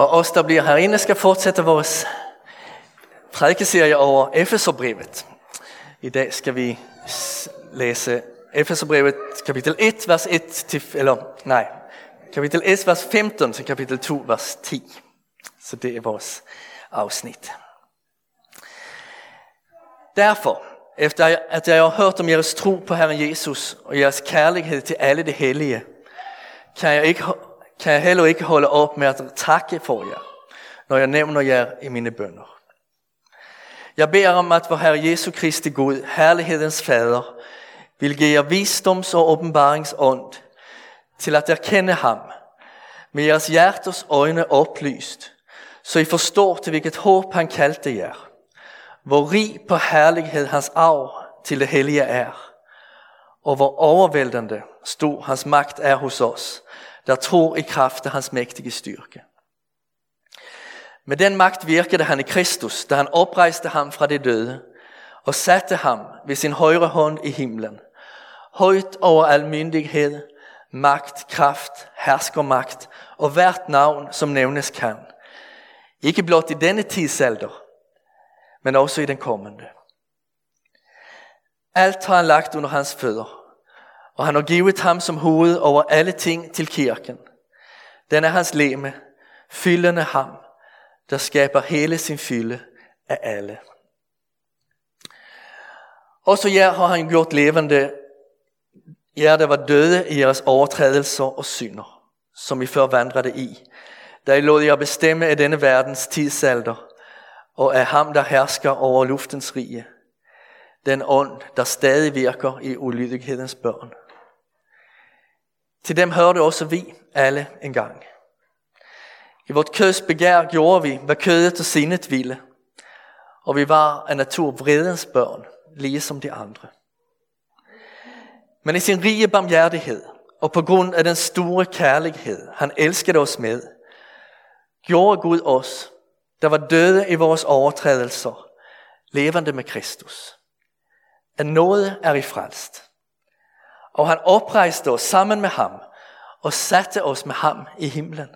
Og os, der bliver herinde, skal fortsætte vores prædikeserie over Efeserbrevet. I dag skal vi læse Efeserbrevet kapitel 1, vers 1 til, eller nej, kapitel 1, vers 15 til kapitel 2, vers 10. Så det er vores afsnit. Derfor, efter at jeg har hørt om jeres tro på Herren Jesus og jeres kærlighed til alle det hellige, kan jeg, ikke, kan jeg heller ikke holde op med at takke for jer, når jeg nævner jer i mine bønder. Jeg beder om, at vor Herre Jesu Kristi Gud, herlighedens Fader, vil give jer visdoms- og åbenbaringsånd til at erkende ham, med jeres hjerters øjne oplyst, så I forstår til hvilket håb han kaldte jer, hvor rig på herlighed hans arv til det hellige er, og hvor overvældende stor hans magt er hos os, der tror i kraft af hans mægtige styrke. Med den magt virkede han i Kristus, da han oprejste ham fra det døde, og satte ham ved sin højre hånd i himlen, højt over al myndighed, magt, kraft, herskermagt og hvert navn, som nævnes kan. Ikke blot i denne tidsalder, men også i den kommende. Alt har han lagt under hans fødder, og han har givet ham som hoved over alle ting til kirken. Den er hans leme, fyldende ham, der skaber hele sin fylde af alle. Også jer har han gjort levende, jer der var døde i jeres overtrædelser og synder, som I før vandrede i, da I lod jer bestemme af denne verdens tidsalder, og af ham, der hersker over luftens rige, den ånd, der stadig virker i ulydighedens børn. Til dem hørte også vi alle engang. I vort køds begær gjorde vi, hvad kødet og sindet ville, og vi var af natur vredens børn, ligesom de andre. Men i sin rige barmhjertighed, og på grund af den store kærlighed, han elskede os med, gjorde Gud os, der var døde i vores overtrædelser, levende med Kristus. At noget er i frelst. Og han oprejste os sammen med ham, og satte os med ham i himlen,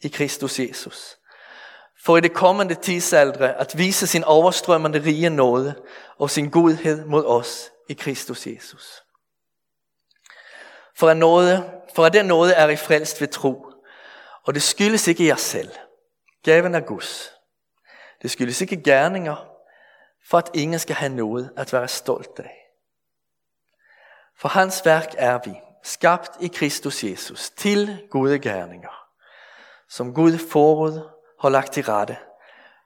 i Kristus Jesus. For i det kommende tidsaldre at vise sin overstrømmende rige nåde og sin godhed mod os i Kristus Jesus. For at, nåde, for at den nåde er i frelst ved tro, og det skyldes ikke jer selv – Gaven er Guds. Det skyldes ikke gerninger, for at ingen skal have noget at være stolt af. For hans værk er vi, skabt i Kristus Jesus, til gode gerninger, som Gud forud har lagt til rette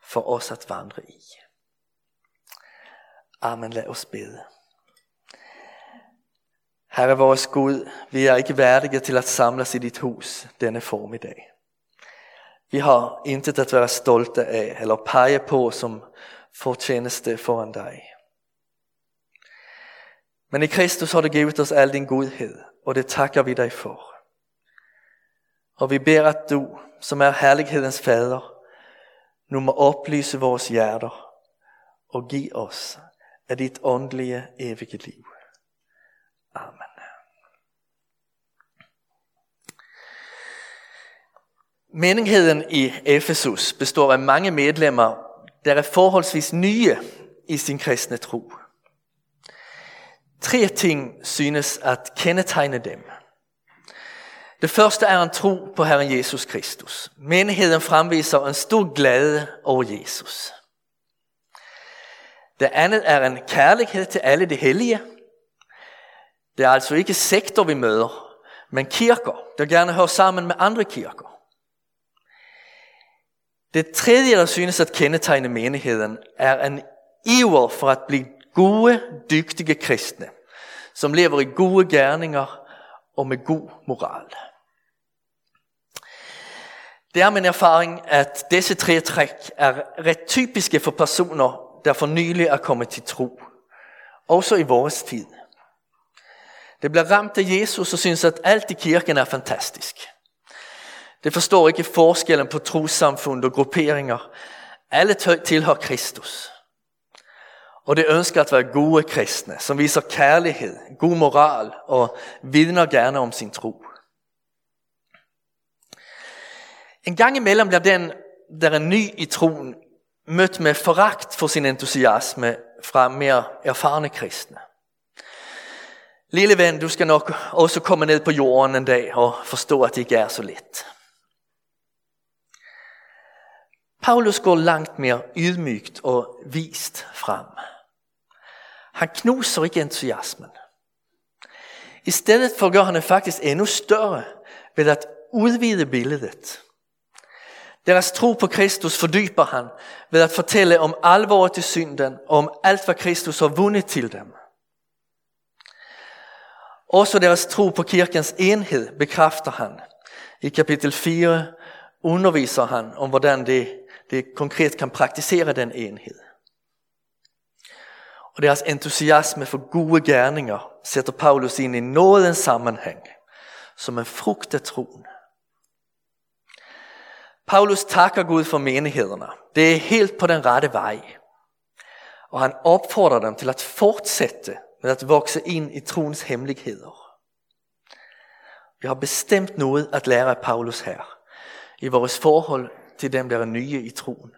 for os at vandre i. Amen, lad os bede. Herre vores Gud, vi er ikke værdige til at samles i dit hus denne formiddag. Vi har intet att vara stolta af eller pege på som fortjeneste foran dig. Men i Kristus har du givet os al din godhed, og det takker vi dig for. Og vi ber at du, som er herlighedens fader, nu må oplyse vores hjerter og give os af dit åndelige evige liv. Amen. Menigheden i Efesus består af mange medlemmer, der er forholdsvis nye i sin kristne tro. Tre ting synes at kendetegne dem. Det første er en tro på Herren Jesus Kristus. Menigheden fremviser en stor glæde over Jesus. Det andet er en kærlighed til alle de hellige. Det er altså ikke sektor, vi møder, men kirker, der gerne hører sammen med andre kirker. Det tredje, der synes at kendetegne menigheden, er en iver for at blive gode, dygtige kristne, som lever i gode gerninger og med god moral. Det er min erfaring, at disse tre træk er ret typiske for personer, der for nylig er kommet til tro. Også i vores tid. Det bliver ramt af Jesus og synes, at alt i kirken er fantastisk. Det forstår ikke forskellen på trossamfund og grupperinger. Alle tilhører Kristus. Og det ønsker at være gode kristne, som viser kærlighed, god moral og vidner gerne om sin tro. En gang imellem bliver den, der er ny i troen, mødt med foragt for sin entusiasme fra mere erfarne kristne. Lille ven, du skal nok også komme ned på jorden en dag og forstå, at det ikke er så let. Paulus går langt mere ydmygt og vist frem. Han knuser ikke entusiasmen. I stedet for gør han det faktisk endnu større ved at udvide billedet. Deres tro på Kristus fordyber han ved at fortælle om alvoret i synden og om alt, hvad Kristus har vundet til dem. Også deres tro på kirkens enhed bekræfter han. I kapitel 4 underviser han om, hvordan det, det konkret kan praktisere den enhed. Og deres entusiasme for gode gerninger sætter Paulus ind i nådens sammenhæng, som en frugt af troen. Paulus takker Gud for menighederne. Det er helt på den rette vej. Og han opfordrer dem til at fortsætte med at vokse ind i troens hemmeligheder. Vi har bestemt noget at lære af Paulus her, i vores forhold til dem, der er nye i troen.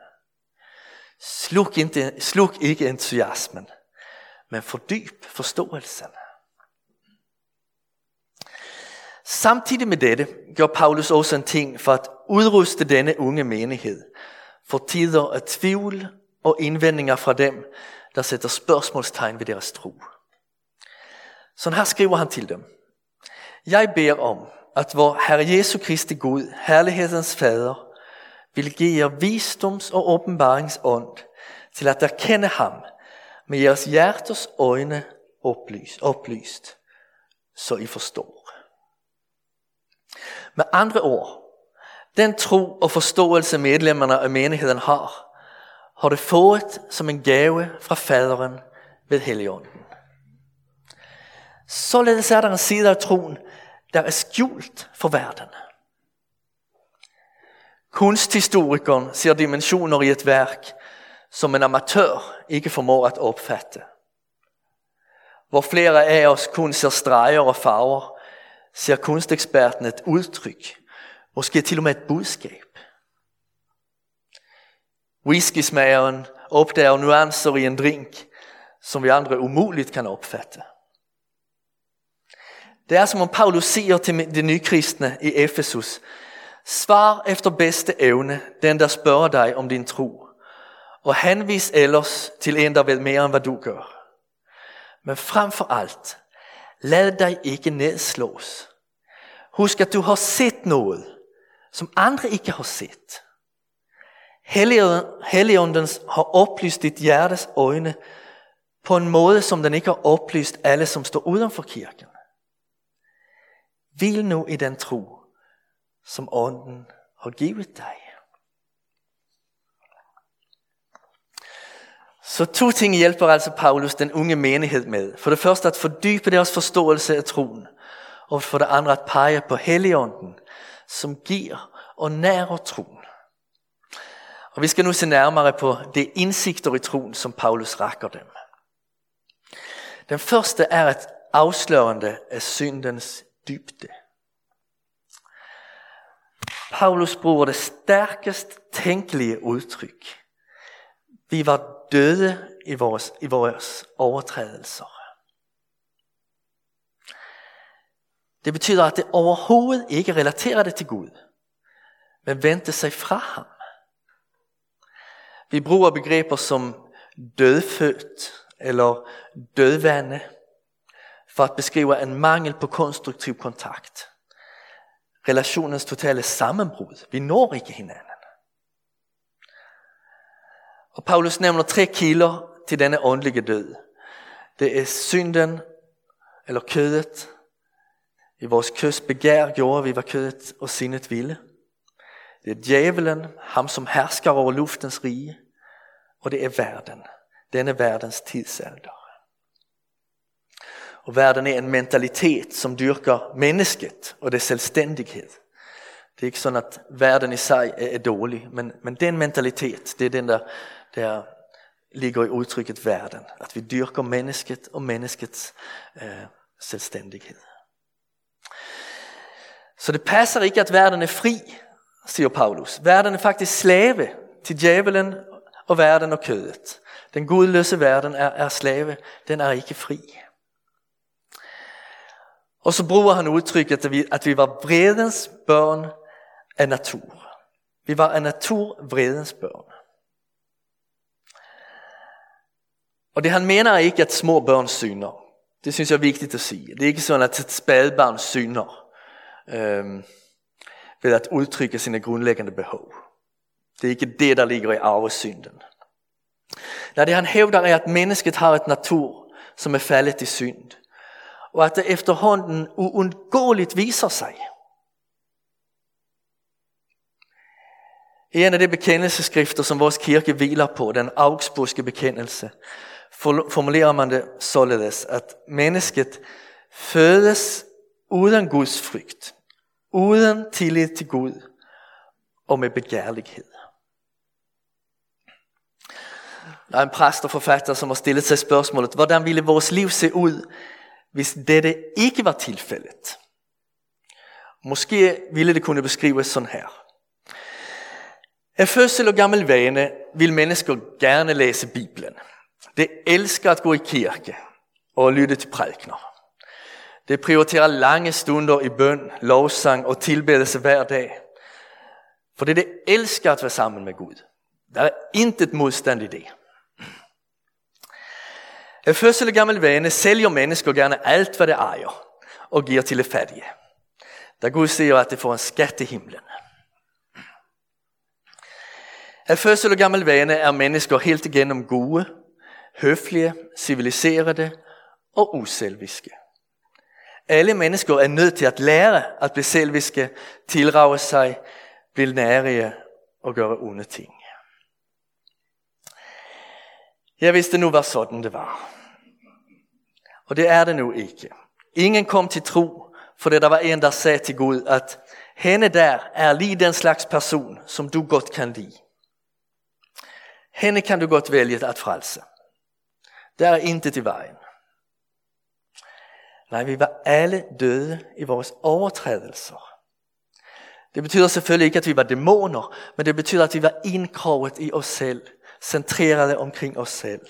Sluk, ikke, sluk ikke entusiasmen, men fordyb forståelsen. Samtidig med dette gør Paulus også en ting for at udruste denne unge menighed for tider af tvivl og indvendinger fra dem, der sætter spørgsmålstegn ved deres tro. Så her skriver han til dem. Jeg beder om, at vor Herre Jesu Kristi Gud, herlighedens Fader, vil give jer visdoms- og åbenbaringsånd til at erkende ham med jeres hjerters øjne oplyst, oplyst så I forstår. Med andre ord, den tro og forståelse medlemmerne af menigheden har, har det fået som en gave fra faderen ved Helligånden. Således er der en side af troen, der er skjult for verden. Kunsthistorikeren ser dimensioner i et værk, som en amatør ikke formår at opfatte. Hvor flere af os kun ser streger og farver, ser kunsteksperten et udtryk, måske til og med et budskab. Whiskysmageren opdager nuancer i en drink, som vi andre umuligt kan opfatte. Det er som om Paulus siger til de nykristne i Efesus, svar efter bedste evne den, der spørger dig om din tro, og henvis ellers til en, der ved mere end hvad du gør. Men frem for alt, lad dig ikke nedslås. Husk, at du har set noget, som andre ikke har set. Helligånden har oplyst dit hjertes øjne på en måde, som den ikke har oplyst alle, som står uden for kirken. Hvil nu i den tro, som ånden har givet dig. Så to ting hjælper altså Paulus den unge menighed med. For det første at fordybe deres forståelse af troen, og for det andet at pege på Helligånden, som giver og nærer troen. Og vi skal nu se nærmere på det indsigter i troen, som Paulus rækker dem. Den første er et afslørende af syndens dybde. Paulus bruger det stærkest tænkelige udtryk. Vi var døde i vores, i vores overtrædelser. Det betyder, at det overhovedet ikke relaterer det til Gud, men vendte sig fra ham. Vi bruger begreber som dødfødt eller dødvande for at beskrive en mangel på konstruktiv kontakt. Relationens totale sammenbrud. Vi når ikke hinanden. Og Paulus nævner tre kilder til denne åndelige død. Det er synden, eller kødet. I vores køds begær gjorde vi, hvad kødet og sindet ville. Det er djævelen, ham som hersker over luftens rige. Og det er verden, denne verdens tidsalder. Og verden er en mentalitet, som dyrker mennesket og det selvstændighed. Det er ikke sådan, at verden i sig er dårlig, men, men den mentalitet, det er den, der, der ligger i udtrykket verden. At vi dyrker mennesket og menneskets øh, selvstændighed. Så det passer ikke, at verden er fri siger Paulus. Världen är faktiskt slave till djävulen och världen och kødet. Den gudlöse världen är, är slave, den är ikke fri. Og så bruger han udtrykket, at vi, at vi var vredens børn af natur. Vi var af natur vredens børn. Og det han mener er ikke, at små børn synder. Det synes jeg er vigtigt at sige. Det er ikke sådan, at et spædbarn synder øhm, ved at udtrykke sine grundlæggende behov. Det er ikke det, der ligger i arvesynden. Nej, det han hævder er, at mennesket har et natur, som er faldet i synd. Og at det efterhånden uundgåeligt viser sig. I en af de bekendelseskrifter, som vores kirke hviler på, den augsburgske bekendelse, formulerer man det således, at mennesket fødes uden Guds frygt, uden tillid til Gud og med begærlighed. Der er en præst og forfatter, som har stillet sig spørgsmålet, hvordan ville vores liv se ud, hvis dette ikke var tilfældet? Måske ville det kunne beskrives sådan her. Af fødsel og gammel vane vil mennesker gerne læse Bibelen. Det elsker at gå i kirke og lytte til prædikner. Det prioriterer lange stunder i bøn, lovsang og tilbedelse hver dag. For det, det elsker at være sammen med Gud. Der er intet modstand i det. En fødsel og gammel vane sælger mennesker gerne alt, hvad det ejer, og giver til det fattige. Da Gud siger, at det får en skat i himlen. Af fødsel og gammel vane er mennesker helt igennem gode, høflige, civiliserede og uselviske. Alle mennesker er nødt til at lære at blive selviske, tilrage sig, blive nærige og gøre onde ting. Jeg vidste nu var sådan det var. Og det er det nu ikke. Ingen kom til tro, for det der var en, der sagde til Gud, at hende der er lige den slags person, som du godt kan lide. Henne kan du godt vælge at frelse. Der er intet i vejen. Nej, vi var alle døde i vores overtrædelser. Det betyder selvfølgelig ikke, at vi var dæmoner, men det betyder, at vi var indkroget i os selv, centrerede omkring os selv,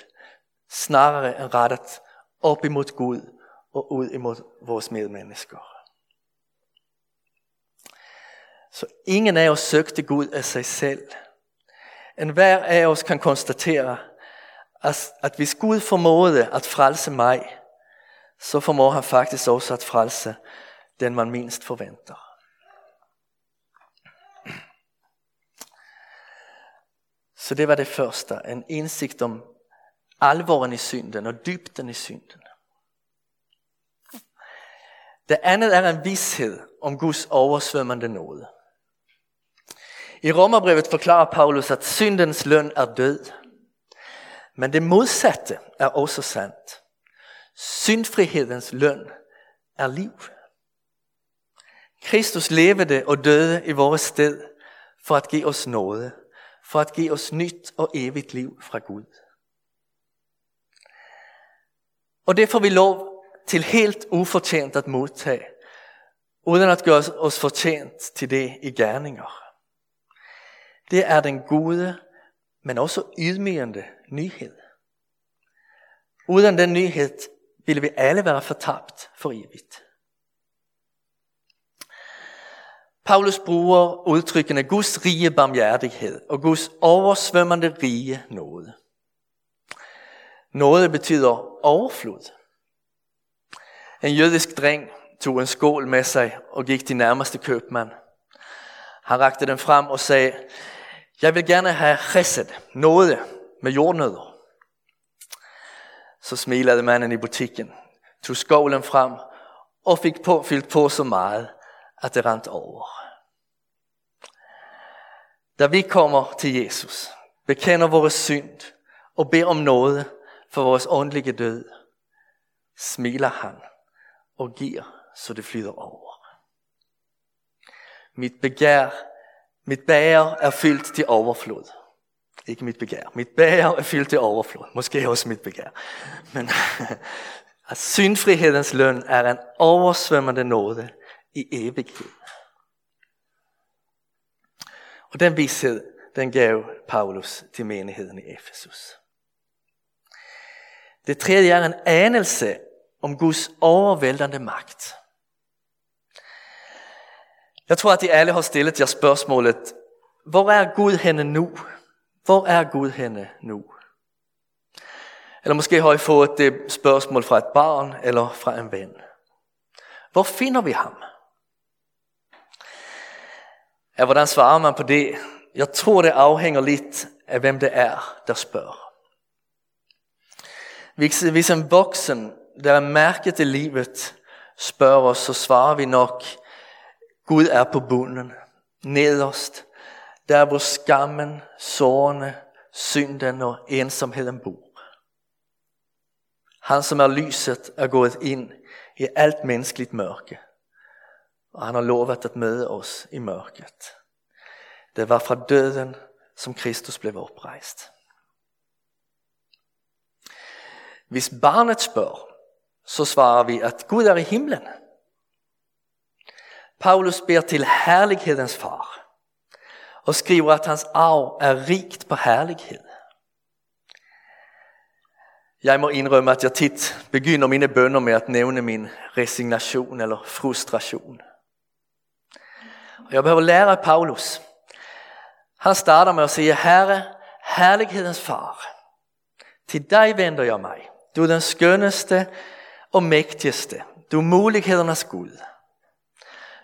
snarere end rettet op imod Gud og ud imod vores medmennesker. Så ingen af os søgte Gud af sig selv. En hver af os kan konstatere, at hvis Gud formåede at frelse mig, så formår han faktisk også at frelse den man mindst forventer. Så det var det første, en indsigt om alvoren i synden og dybden i synden. Det andet er en vidshed om Guds oversvømmende nåde. I Romerbrevet forklarer Paulus, at syndens løn er død. Men det modsatte er også sandt. Syndfrihedens løn er liv. Kristus levede og døde i vores sted for at give os nåde, for at give os nyt og evigt liv fra Gud. Og det får vi lov til helt ufortjent at modtage, uden at gøre os fortjent til det i gerninger. Det er den gode, men også ydmygende nyhed. Uden den nyhed ville vi alle være fortabt for evigt. Paulus bruger udtrykkene Guds rige barmhjertighed og Guds oversvømmende rige nåde. Nåde betyder overflod. En jødisk dreng tog en skål med sig og gik til nærmeste købmand. Han rakte den frem og sagde, jeg vil gerne have chesed, nåde med jordnødder. Så smilede manden i butikken, tog skålen frem og fik påfyldt på så meget, at det rent over. Da vi kommer til Jesus, bekender vores synd og beder om noget for vores åndelige død, smiler han og giver, så det flyder over. Mit begær mit bager er fyldt til overflod. Ikke mit begær. Mit bager er fyldt til overflod. Måske også mit begær. Men at syndfrihedens løn er en oversvømmende nåde i evighed. Og den vidshed, den gav Paulus til menigheden i Efesus. Det tredje er en anelse om Guds overvældende magt. Jeg tror, at de alle har stillet jer spørgsmålet, hvor er Gud henne nu? Hvor er Gud henne nu? Eller måske har I fået det spørgsmål fra et barn eller fra en ven. Hvor finder vi ham? Ja, hvordan svarer man på det? Jeg tror, det afhænger lidt af, hvem det er, der spørger. Hvis en voksen, der er mærket i livet, spørger os, så svarer vi nok, Gud er på bunden, nederst, der hvor skammen, sårene, synden og ensomheden bor. Han som er lyset er gået ind i alt menneskeligt mørke. Og han har lovet at møde os i mørket. Det var fra døden, som Kristus blev oprejst. Hvis barnet spørger, så svarer vi, at Gud er i himlen. Paulus ber til herlighedens far og skriver, at hans arv er rigt på herlighed. Jeg må indrømme, at jeg tit begynder mine bønder med at nævne min resignation eller frustration. Og jeg behøver lære af Paulus. Han starter med at sige, Herre, herlighedens far, til dig vender jeg mig. Du er den skønneste og mægtigste. Du er mulighedernes Gud.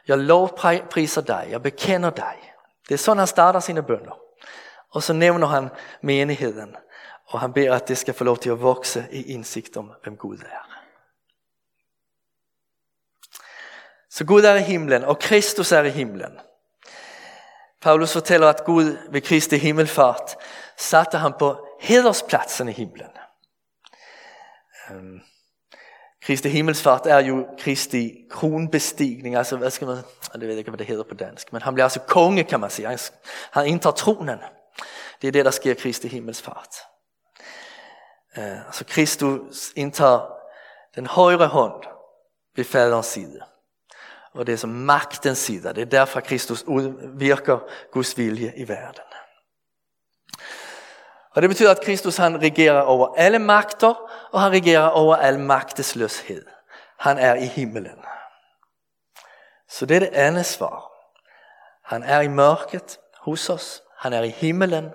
Jeg lovpriser dig, jeg bekender dig. Det er sådan, han starter sine bønder. Og så nævner han menigheden, og han ber at det skal få lov til at vokse i indsigt om, hvem Gud er. Så Gud er i himlen, og Kristus er i himlen. Paulus fortæller, at Gud ved Kristi himmelfart satte ham på hederspladsen i himlen. Um, Kristi himmelsfart er jo Kristi kronbestigning, altså hvad skal man, jeg ved ikke hvad det hedder på dansk, men han bliver altså konge kan man sige, han indtager tronen. Det er det der sker Kristi himmelsfart. Uh, øh, altså Kristus indtager den højre hånd ved faderens side. Og det er som magtens sida. Det är därför Kristus virker Guds vilje i världen. Och det betyder att Kristus han regerar över alla makter och han regerar över all makteslöshet. Han är i himmelen. Så det är det enda svar. Han är i mörkret hos oss. Han är i himmelen.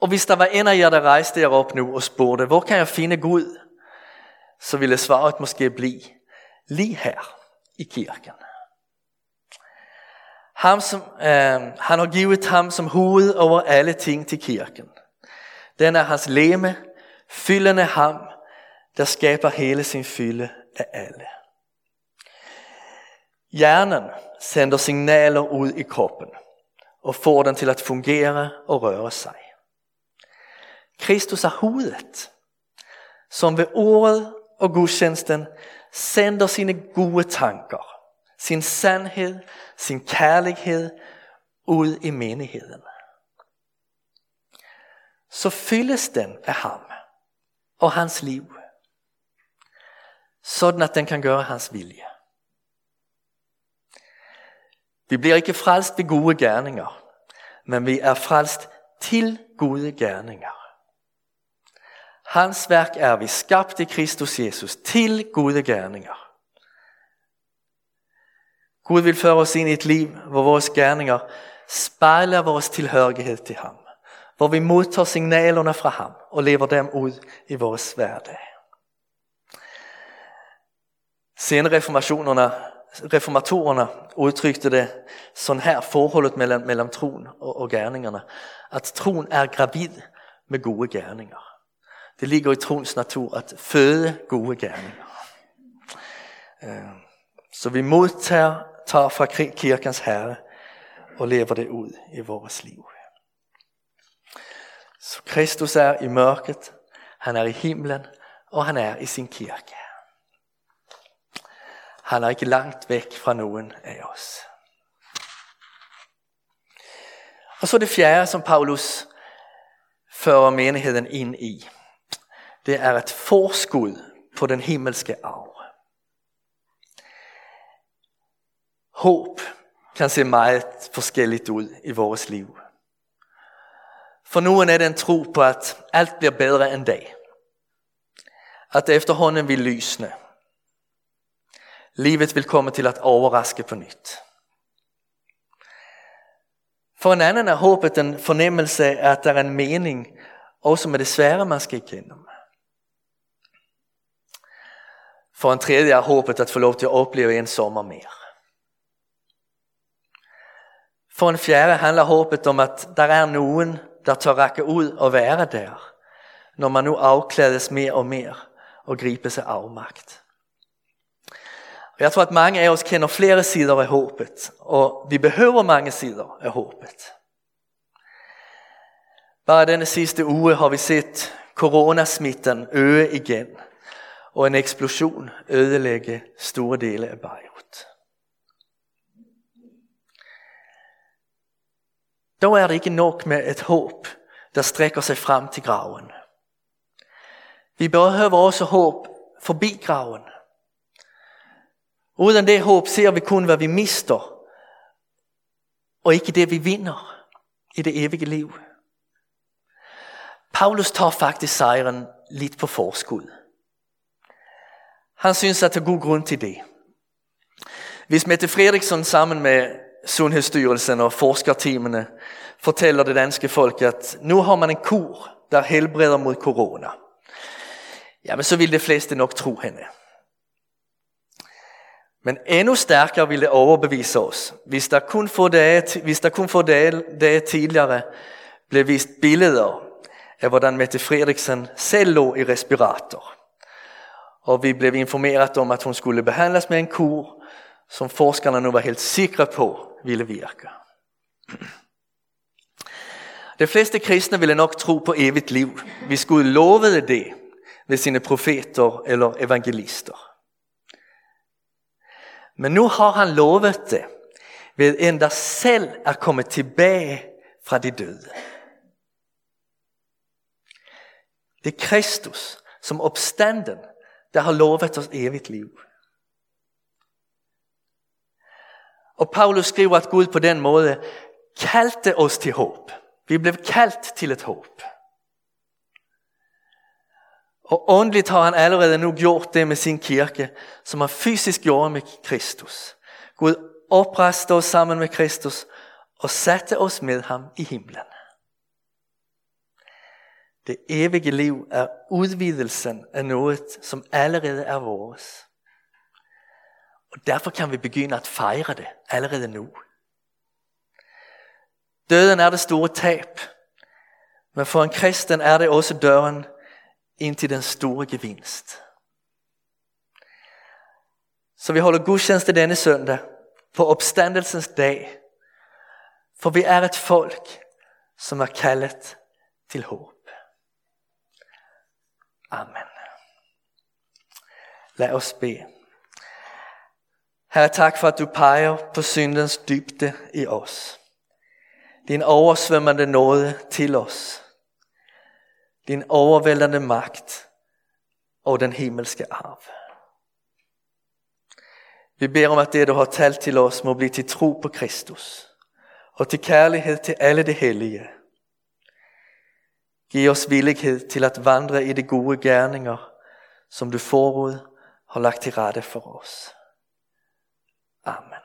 Och hvis der var en af jer, der rejste jer op nu og spurgte, hvor kan jeg finde Gud? Så ville svaret måske blive, lige her i kirken. Ham som, øh, han har givet ham som hoved over alle ting til kirken. Den er hans leme, fyldende ham, der skaber hele sin fylde af alle. Hjernen sender signaler ud i kroppen og får den til at fungere og røre sig. Kristus er hovedet, som ved ordet og gudstjenesten sender sine gode tanker, sin sandhed, sin kærlighed ud i menigheden. Så fyldes den af ham og hans liv, sådan at den kan gøre hans vilje. Vi bliver ikke frelst ved gode gerninger, men vi er frelst til gode gerninger. Hans værk er vi skabt i Kristus Jesus til gode gerninger. Gud vil føre os ind i et liv, hvor vores gerninger spejler vores tilhørighed til ham. Hvor vi modtager signalerne fra ham og lever dem ud i vores hverdag. Sen reformationerna, reformatorerna udtrykte det sådan her forholdet mellem, mellem troen og, og gerningerne. At troen er gravid med gode gerninger. Det ligger i troens natur at føde gode gerninger. Øh, så vi modtager tager fra kirkens herre og lever det ud i vores liv. Så Kristus er i mørket, han er i himlen, og han er i sin kirke. Han er ikke langt væk fra nogen af os. Og så det fjerde, som Paulus fører menigheden ind i det er et forskud på den himmelske arv. Håb kan se meget forskelligt ud i vores liv. For nogen er det en tro på, at alt bliver bedre en dag. At efterhånden vil lysne. Livet vil komme til at overraske på nyt. For en anden er håbet en fornemmelse af, at der er en mening, også med det svære man skal igennem. For en tredje er håbet at få lov til at opleve en sommer mere. For en fjerde handler håbet om, at der er nogen, der tør række ud og være der, når man nu afklædes mere og mere og griber sig afmagt. Og jeg tror, at mange af os kender flere sider af håbet, og vi behøver mange sider af håbet. Bare denne sidste uge har vi set coronasmitten øge igen, og en eksplosion ødelægge store dele af Beirut. Då er det ikke nok med et håb, der strækker sig frem til graven. Vi behøver også håb forbi graven. Uden det håb ser vi kun, hvad vi mister, og ikke det, vi vinder i det evige liv. Paulus tager faktisk sejren lidt på forskud. Han synes, at der er god grund til det. Hvis Mette Fredriksson sammen med Sundhedsstyrelsen og forskerteamene fortæller det danske folk, at nu har man en kur, der helbreder mod corona. Jamen så vil de fleste nok tro hende. Men endnu stærkere ville det overbevise os, hvis der kun for dage, hvis der kun for dage, dage tidligere blev vist billeder af, hvordan Mette Frederiksen selv lå i respirator. Og vi blev informeret om, at hun skulle behandles med en kur, som forskerne nu var helt sikre på ville virke. De fleste kristne ville nok tro på evigt liv. Vi Gud lovede det ved sine profeter eller evangelister. Men nu har han lovet det ved en, selv at komme tilbage fra de døde. Det er Kristus som opstanden, der har lovet os evigt liv. Og Paulus skriver, at Gud på den måde kaldte os til håb. Vi blev kaldt til et håb. Og åndeligt har han allerede nu gjort det med sin kirke, som han fysisk gjorde med Kristus. Gud opreste os sammen med Kristus og satte os med ham i himlen. Det evige liv er udvidelsen af noget, som allerede er vores. Og derfor kan vi begynde at fejre det allerede nu. Døden er det store tab, men for en kristen er det også døren ind til den store gevinst. Så vi holder gudstjeneste denne søndag på opstandelsens dag, for vi er et folk, som er kaldet til håb. Amen. Lad os bede. Herre, tak for at du peger på syndens dybde i os. Din oversvømmende nåde til os. Din overvældende magt og den himmelske arv. Vi beder om, at det, du har talt til os, må blive til tro på Kristus og til kærlighed til alle det hellige. Giv os villighed til at vandre i de gode gerninger, som du forud har lagt til rette for os. Amen.